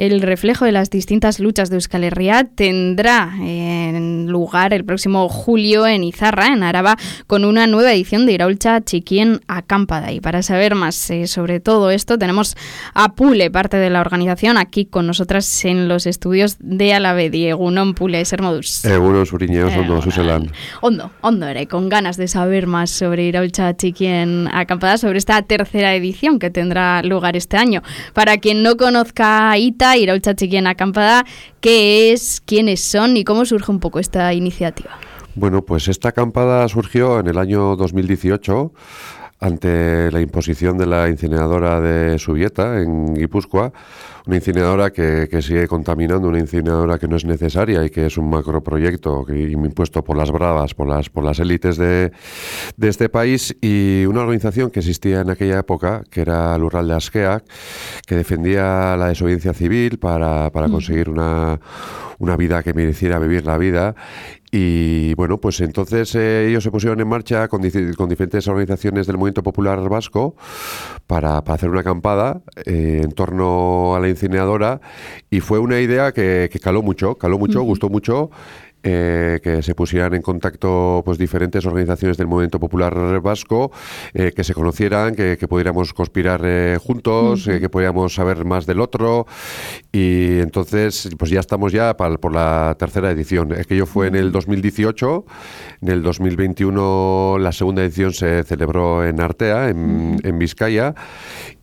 el reflejo de las distintas luchas de Euskal Herria, tendrá en lugar el próximo julio en Izarra, en Araba, con una nueva edición de Iraulcha Chiquien Acampada. Y para saber más eh, sobre todo esto, tenemos a Pule, parte de la organización, aquí con nosotras en los estudios de Alavedi. Egunon Pule, Sermodus. Egunon Suriñeos, Ondo, Suselan. Hondo, hondo, con ganas de saber más sobre Iraulcha Chiquien Acampada, sobre esta tercera edición que tendrá lugar este año. Para quien no conozca ITA, Iraulcha Chiquien Acampada, ¿qué es, quiénes son y cómo surge un poco esta iniciativa? Bueno, pues esta acampada surgió en el año 2018 ante la imposición de la incineradora de Subieta en Guipúzcoa, una incineradora que, sigue contaminando, una incineradora que no es necesaria y que es un macroproyecto impuesto por las bravas, por las, por las élites de, este país y una organización que existía en aquella época, que era el Rural de Askeak, que defendía la desobediencia civil para, para conseguir una, una vida que mereciera vivir la vida. Y bueno, pues entonces eh, ellos se pusieron en marcha con, con, diferentes organizaciones del movimiento popular vasco para, hacer una acampada eh, en torno a la incineradora. Y fue una idea que, caló mucho, caló mucho, gustó mucho eh, que se pusieran en contacto pues diferentes organizaciones del movimiento popular vasco, eh, que se conocieran, que, pudiéramos conspirar eh, juntos, que pudiéramos saber más del otro. Y entonces pues ya estamos ya por la tercera edición. Aquello fue en el 2018, en el 2021 la segunda edición se celebró en Artea, en, en Vizcaya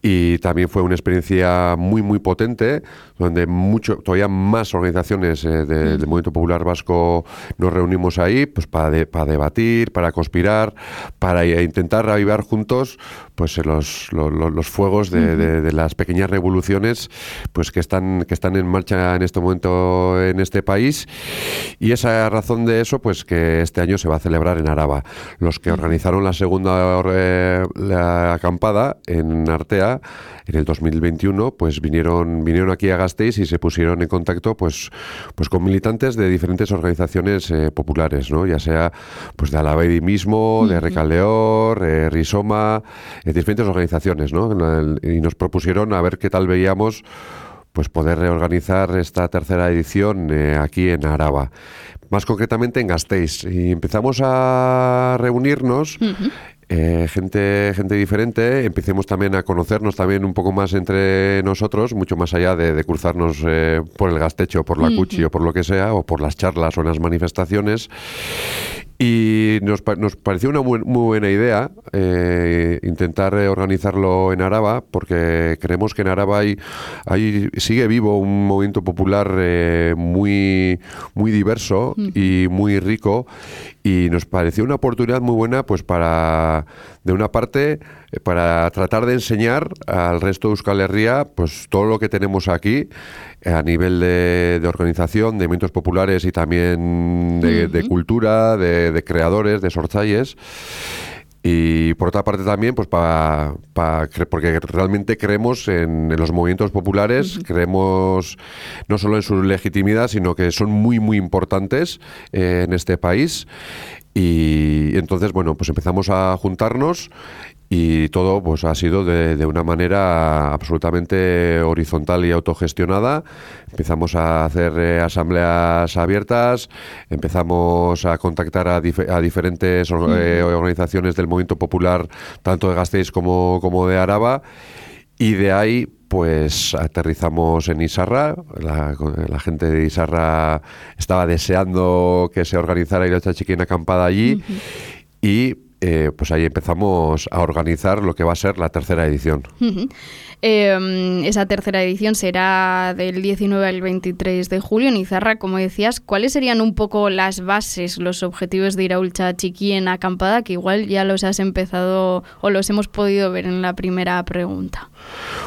y también fue una experiencia muy muy potente donde mucho todavía más organizaciones del movimiento popular vasco nos reunimos ahí pues para, para debatir, para conspirar, para intentar avivar juntos pues los, los, fuegos de, las pequeñas revoluciones pues que están que están en marcha en este momento en este país. Y esa razón de eso pues que este año se va a celebrar en Araba. Los que organizaron la segunda eh, la acampada en Artea en el 2021 pues vinieron vinieron aquí a Gasteiz y se pusieron en contacto pues pues con militantes de diferentes organizaciones eh, populares no ya sea pues de Alavedi mismo de Recaldeor eh, Rizoma diferentes organizaciones, ¿no? Y nos propusieron a ver qué tal veíamos pues poder reorganizar esta tercera edición eh, aquí en Araba, más concretamente en Gasteiz. Y empezamos a reunirnos eh, gente, gente diferente, empecemos también a conocernos también un poco más entre nosotros, mucho más allá de, cruzarnos eh, por el gastecho, por la cuchi o por lo que sea, o por las charlas o en las manifestaciones. Y nos, nos pareció una muy, buena idea eh, intentar organizarlo en Araba, porque creemos que en Araba hay, hay sigue vivo un movimiento popular muy, muy diverso y muy rico, y nos pareció una oportunidad muy buena pues para de una parte, eh, para tratar de enseñar al resto de Euskal Herria pues todo lo que tenemos aquí eh, a nivel de, organización, de eventos populares y también de, cultura, de, creadores, de sorchalles. Y por otra parte también, pues para, porque realmente creemos en, los movimientos populares, creemos no solo en su legitimidad, sino que son muy, muy importantes eh, en este país. Y entonces, bueno, pues empezamos a juntarnos y todo pues ha sido de, una manera absolutamente horizontal y autogestionada. Empezamos a hacer eh, asambleas abiertas, empezamos a contactar a, diferentes eh, organizaciones del movimiento popular, tanto de Gasteiz como, como de Araba, y de ahí pues aterrizamos en Isarra. La, gente de Isarra estaba deseando que se organizara la Chiquina acampada allí. Y eh, pues ahí empezamos a organizar lo que va a ser la tercera edición. Em, esa tercera edición será del 19 al 23 de julio en Izarra, como decías. ¿Cuáles serían un poco las bases, los objetivos de Iraulcha Chiqui en acampada, que igual ya los has empezado o los hemos podido ver en la primera pregunta?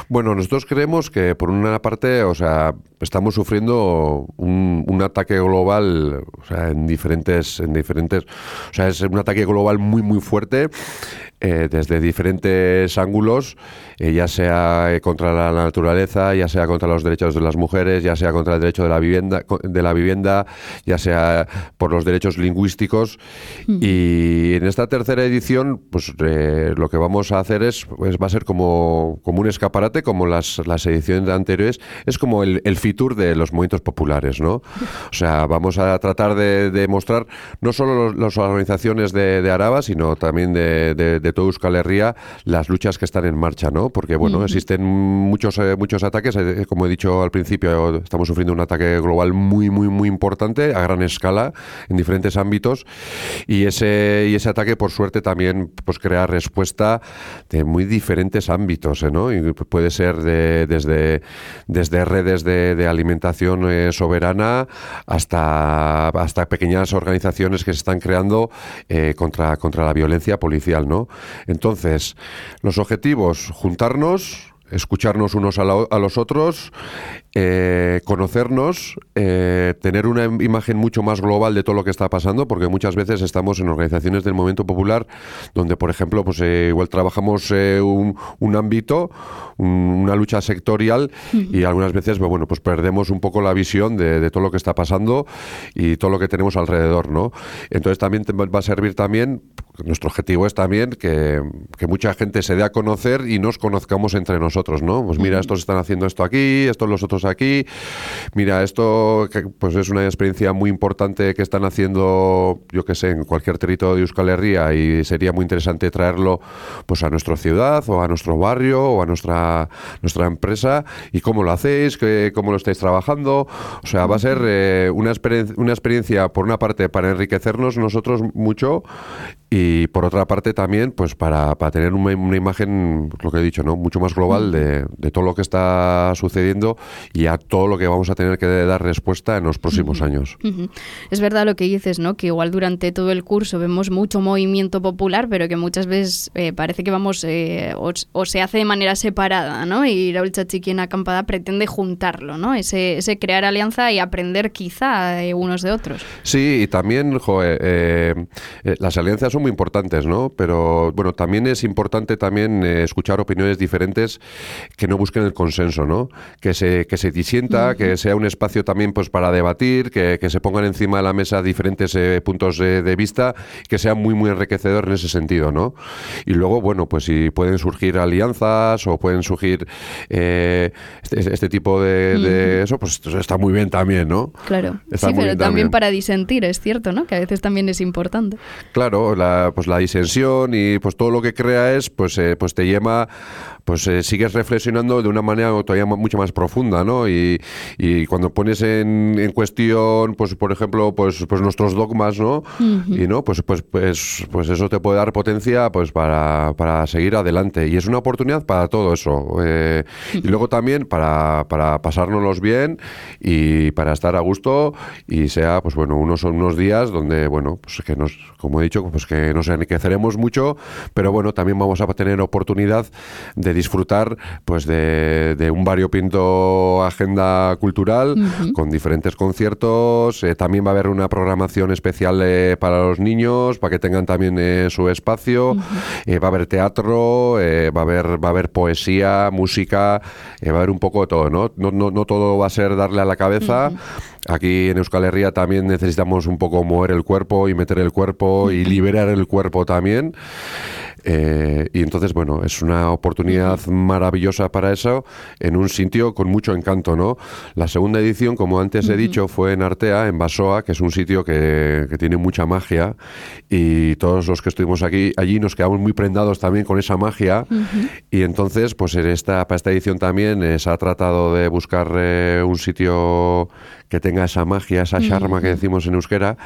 Bueno, nosotros creemos que por una parte, o sea, estamos sufriendo un, un ataque global, o sea, en diferentes, en diferentes, o sea, es un ataque global muy muy fuerte eh, desde diferentes ángulos, eh, ya sea eh, contra la naturaleza, ya sea contra los derechos de las mujeres, ya sea contra el derecho de la vivienda, de la vivienda ya sea por los derechos lingüísticos. Y en esta tercera edición, pues lo que vamos a hacer es, pues, va a ser como, como un escaparate, como las, las ediciones anteriores, es como el, el fitur de los movimientos populares, ¿no? O sea, vamos a tratar de, mostrar no solo las organizaciones de, de, Araba, sino también de, de de toda Euskal Herria las luchas que están en marcha, ¿no? Porque, bueno, existen muchos, eh, muchos ataques, eh, como he dicho al principio, estamos sufriendo un ataque global muy, muy, muy importante, a gran escala, en diferentes ámbitos, y ese, y ese ataque, por suerte, también pues, crea respuesta de muy diferentes ámbitos, ¿eh? ¿no? Y puede ser de, desde, desde redes de, alimentación soberana hasta, hasta pequeñas organizaciones que se están creando contra, contra la violencia policial, ¿no? Entonces, los objetivos, juntarnos, escucharnos unos a, los otros, eh, conocernos, eh, tener una imagen mucho más global de todo lo que está pasando, porque muchas veces estamos en organizaciones del movimiento popular donde, por ejemplo, pues eh, igual trabajamos un, ámbito, una lucha sectorial y algunas veces, pues, bueno, pues perdemos un poco la visión de, de, todo lo que está pasando y todo lo que tenemos alrededor, ¿no? Entonces también va a servir también nuestro objetivo es también que, mucha gente se dé a conocer y nos conozcamos entre nosotros, ¿no? Pues mira, estos están haciendo esto aquí, estos los otros aquí. Mira, esto pues es una experiencia muy importante que están haciendo, yo que sé, en cualquier territorio de Euskal Herria y sería muy interesante traerlo pues a nuestra ciudad o a nuestro barrio o a nuestra nuestra empresa y cómo lo hacéis, que, cómo lo estáis trabajando. O sea, va a ser eh, una, una experiencia por una parte para enriquecernos nosotros mucho y por otra parte también pues para, para tener una, imagen, lo que he dicho, ¿no? mucho más global de, de, todo lo que está sucediendo y a todo lo que vamos a tener que dar respuesta en los próximos años. Es verdad lo que dices, ¿no? que igual durante todo el curso vemos mucho movimiento popular, pero que muchas veces eh, parece que vamos eh, o, se hace de manera separada, ¿no? y Raúl Chachiqui en Acampada pretende juntarlo, ¿no? ese, ese crear alianza y aprender quizá de unos de otros. Sí, y también, joder, eh, las alianzas son muy importantes, ¿no? Pero bueno, también es importante también eh, escuchar opiniones diferentes que no busquen el consenso, ¿no? Que se, que se disienta, que sea un espacio también pues para debatir, que, se pongan encima de la mesa diferentes eh, puntos de vista, que sea muy, muy enriquecedor en ese sentido, ¿no? Y luego, bueno, pues si pueden surgir alianzas o pueden surgir eh, este, este, tipo de, eso, pues está muy bien también, ¿no? Claro. sí, pero también para disentir, es cierto, ¿no? Que a veces también es importante. Claro, la, pues la disensión y pues todo lo que crea es, pues, eh, pues te lleva pues eh, sigues reflexionando de una manera todavía mucho más profunda, ¿no? Y, y cuando pones en, en, cuestión, pues por ejemplo, pues, pues nuestros dogmas, ¿no? Y no, pues, pues, pues, pues eso te puede dar potencia pues para, para seguir adelante. Y es una oportunidad para todo eso. Eh, y luego también para, para pasárnoslos bien y para estar a gusto y sea, pues bueno, unos unos días donde, bueno, pues que nos, como he dicho, pues que nos enriqueceremos mucho, pero bueno, también vamos a tener oportunidad de disfrutar pues de, un variopinto agenda cultural con diferentes conciertos. Eh, también va a haber una programación especial eh, para los niños, para que tengan también eh, su espacio. va a haber teatro, va, a haber, va a haber poesía, música, va a haber un poco de todo, ¿no? No, no, no todo va a ser darle a la cabeza. Aquí en Euskal Herria también necesitamos un poco mover el cuerpo y meter el cuerpo y liberar el cuerpo también. Eh, y entonces, bueno, es una oportunidad maravillosa para eso en un sitio con mucho encanto, ¿no? La segunda edición, como antes he dicho, fue en Artea, en Basoa, que es un sitio que, tiene mucha magia. Y todos los que estuvimos aquí, allí nos quedamos muy prendados también con esa magia. Y entonces, pues en esta, para esta edición también eh, se ha tratado de buscar eh, un sitio que tenga esa magia, esa charma que decimos en euskera.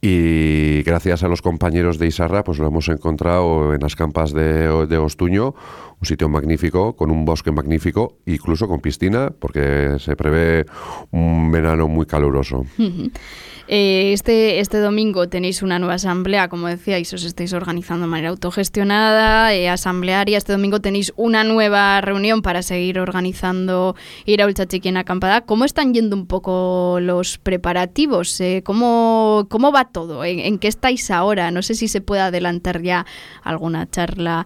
Y gracias a los compañeros de Isarra, pues lo hemos encontrado en las campas de, de Ostuño, un sitio magnífico, con un bosque magnífico, incluso con piscina, porque se prevé un verano muy caluroso. Eh, este, este domingo tenéis una nueva asamblea, como decíais, os estáis organizando de manera autogestionada, eh, asamblearia. Este domingo tenéis una nueva reunión para seguir organizando ir a Ulchachiqui en acampada. ¿Cómo están yendo un poco los preparativos? Eh, ¿cómo, ¿Cómo va todo? ¿En, qué estáis ahora? No sé si se puede adelantar ya alguna charla,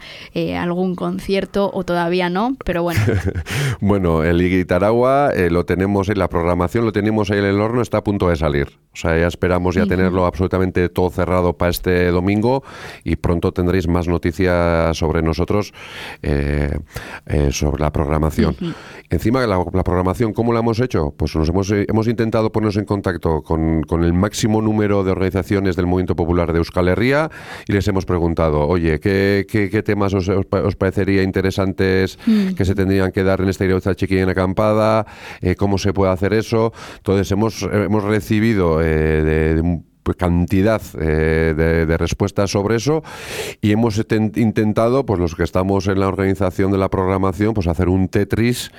algún concierto o todavía no, pero bueno. bueno, el Iguitaragua lo tenemos en la programación, lo tenemos ahí en el horno, está a punto de salir. O sea, ya esperamos ya tenerlo absolutamente todo cerrado para este domingo y pronto tendréis más noticias sobre nosotros, eh, eh, sobre la programación. Encima de la, programación, ¿cómo la hemos hecho? Pues nos hemos, eh, hemos intentado ponernos en contacto con, el máximo número de organizaciones del Movimiento Popular de Euskal Herria y les hemos preguntado, oye, ¿qué, qué, temas os, os, parecería interesantes mm. que se tendrían que dar en esta Irauza Chiquilla acampada? ¿Cómo se puede hacer eso? Entonces hemos, hemos recibido de, cantidad eh, de, respuestas sobre eso y hemos intentado, pues los que estamos en la organización de la programación, pues hacer un Tetris,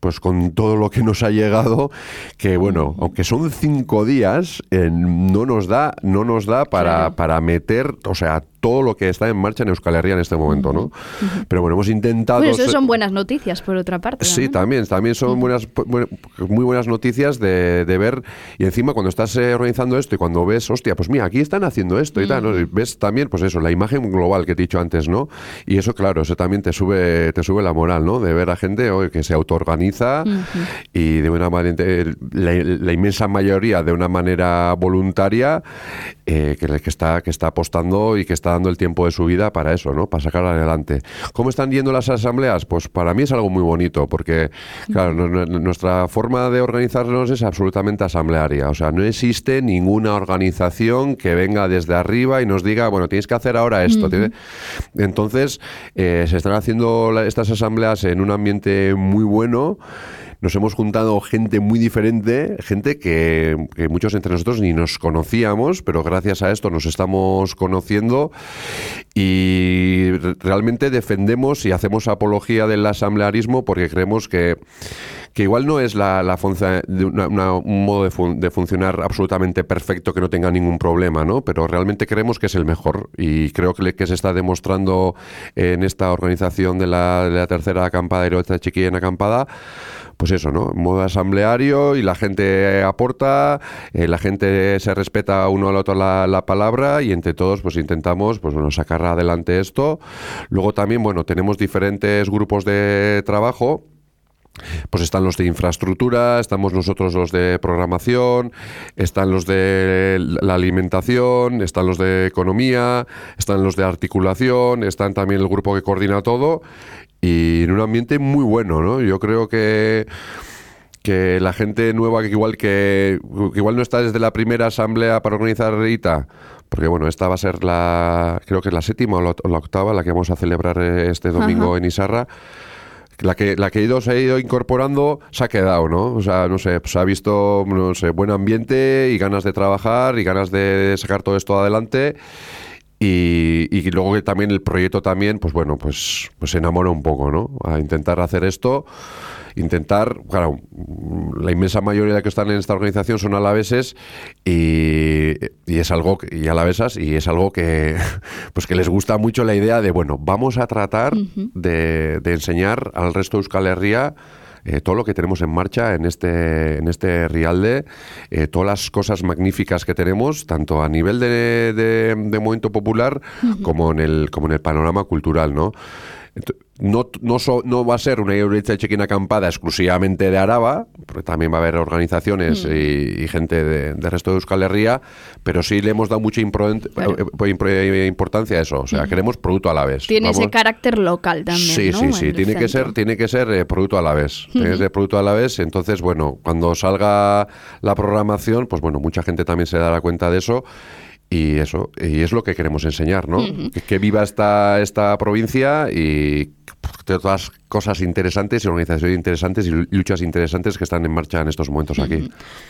pues con todo lo que nos ha llegado, que bueno, aunque son cinco días, eh, no nos da, no nos da para, para meter, o sea, todo lo que está en marcha en Euskal Herria en este momento, ¿no? Pero bueno, hemos intentado... Bueno, eso son buenas noticias, por otra parte. Sí, también, también son buenas, muy buenas noticias de, ver, y encima cuando estás eh, organizando esto y cuando ves, hostia, pues mira, aquí están haciendo esto y tal, ¿no? ves también, pues eso, la imagen global que te he dicho antes, ¿no? Y eso, claro, eso también te sube, te sube la moral, ¿no? De ver a gente que se autoorganiza y de una manera, la, inmensa mayoría de una manera voluntaria, eh, que, que, está, que está apostando y que está dando el tiempo de su vida para eso, ¿no? Para sacar adelante. ¿Cómo están yendo las asambleas? Pues para mí es algo muy bonito, porque, claro, nuestra forma de organizarnos es absolutamente asamblearia. O sea, no existe ninguna organización que venga desde arriba y nos diga, bueno, tienes que hacer ahora esto. Entonces, eh, se están haciendo estas asambleas en un ambiente muy bueno nos hemos juntado gente muy diferente, gente que, muchos entre nosotros ni nos conocíamos, pero gracias a esto nos estamos conociendo y realmente defendemos y hacemos apología del asamblearismo porque creemos que, que igual no es la, la un modo de, funcionar absolutamente perfecto que no tenga ningún problema, ¿no? pero realmente creemos que es el mejor y creo que, que se está demostrando en esta organización de la, de la tercera acampada, Heroica Chiquilla en acampada, pues eso, ¿no? Modo asambleario y la gente aporta, eh, la gente se respeta uno al otro la, palabra y entre todos pues intentamos pues bueno, sacar adelante esto. Luego también, bueno, tenemos diferentes grupos de trabajo pues están los de infraestructura, estamos nosotros los de programación, están los de la alimentación, están los de economía, están los de articulación, están también el grupo que coordina todo y en un ambiente muy bueno, ¿no? Yo creo que que la gente nueva que igual que, igual no está desde la primera asamblea para organizar ITA, porque bueno, esta va a ser la creo que es la séptima o la, octava la que vamos a celebrar eh, este domingo en Isarra. La que, la que ido, se ha ido incorporando se ha quedado, ¿no? O sea, no sé, se pues ha visto, no sé, buen ambiente y ganas de trabajar y ganas de sacar todo esto adelante y, y, luego que también el proyecto también, pues bueno, pues, pues se enamora un poco, ¿no? A intentar hacer esto, intentar, claro, la inmensa mayoría de que están en esta organización son alaveses y, y es algo, y alavesas, y es algo que, pues que les gusta mucho la idea de, bueno, vamos a tratar de, de enseñar al resto de Euskal Herria eh, todo lo que tenemos en marcha en este, en este Rialde, eh, todas las cosas magníficas que tenemos, tanto a nivel de, de, movimiento popular como, en el, como en el panorama cultural, ¿no? No, no, no, va a ser una de check acampada exclusivamente de Araba, porque también va a haber organizaciones mm. y, gente de, resto de Euskal Herria, pero sí le hemos dado mucha eh, importancia a eso. O sea, mm. queremos producto a la vez. Tiene ese carácter local también. Sí, sí, sí. Tiene que, ser, tiene que ser eh, producto a la vez. Tiene que ser producto a la vez. Entonces, bueno, cuando salga la programación, pues bueno, mucha gente también se dará cuenta de eso y eso y es lo que queremos enseñar no que, viva esta esta provincia y todas cosas interesantes y organizaciones interesantes y luchas interesantes que están en marcha en estos momentos aquí.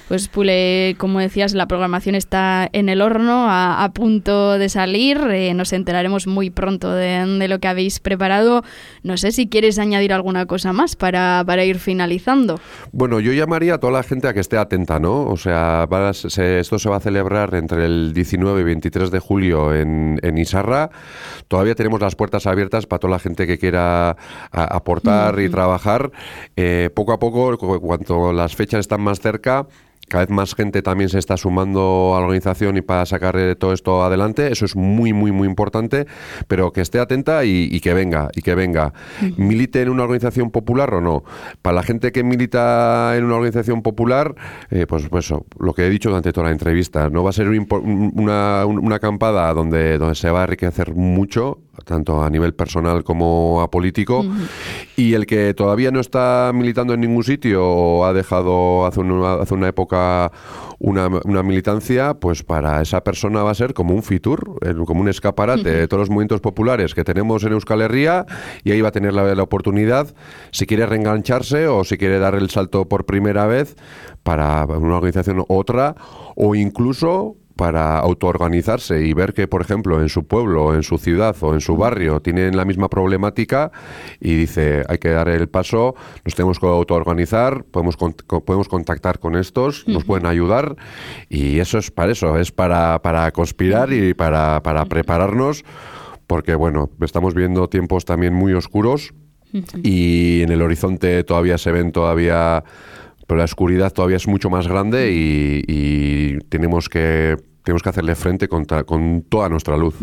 Pues Pule, como decías, la programación está en el horno, a, punto de salir. Eh, nos enteraremos muy pronto de, lo que habéis preparado. No sé si quieres añadir alguna cosa más para, para, ir finalizando. Bueno, yo llamaría a toda la gente a que esté atenta, ¿no? O sea, esto se va a celebrar entre el 19 y 23 de julio en, en Isarra. Todavía tenemos las puertas abiertas para toda la gente que quiera aportar y trabajar. Eh, poco a poco, cuanto las fechas están más cerca, cada vez más gente también se está sumando a la organización y para sacar eh, todo esto adelante. Eso es muy, muy, muy importante, pero que esté atenta y, que venga, y que venga. ¿Milite en una organización popular o no? Para la gente que milita en una organización popular, eh, pues, pues lo que he dicho durante toda la entrevista, no va a ser una, una acampada donde, donde se va a enriquecer mucho, tanto a nivel personal como a político, y el que todavía no está militando en ningún sitio o ha dejado hace una, hace una época una, una, militancia, pues para esa persona va a ser como un fitur, como un escaparate. De todos los movimientos populares que tenemos en Euskal Herria y ahí va a tener la, la oportunidad, si quiere reengancharse o si quiere dar el salto por primera vez para una organización u otra o incluso para autoorganizarse y ver que, por ejemplo, en su pueblo, en su ciudad o en su barrio tienen la misma problemática y dice, hay que dar el paso, nos tenemos que autoorganizar, podemos, podemos contactar con estos, nos pueden ayudar y eso es para eso, es para, para conspirar y para, para prepararnos porque, bueno, estamos viendo tiempos también muy oscuros y en el horizonte todavía se ven todavía pero la oscuridad todavía es mucho más grande y, tenemos, que, tenemos que hacerle frente con, con toda nuestra luz.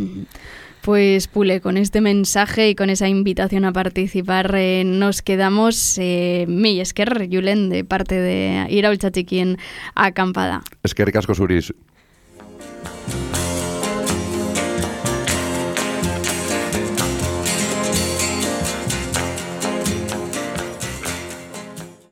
Pues Pule, con este mensaje y con esa invitación a participar eh, nos quedamos eh, mi esker Julen de parte de Iraul Chachiquín acampada. Es que ricasco suris.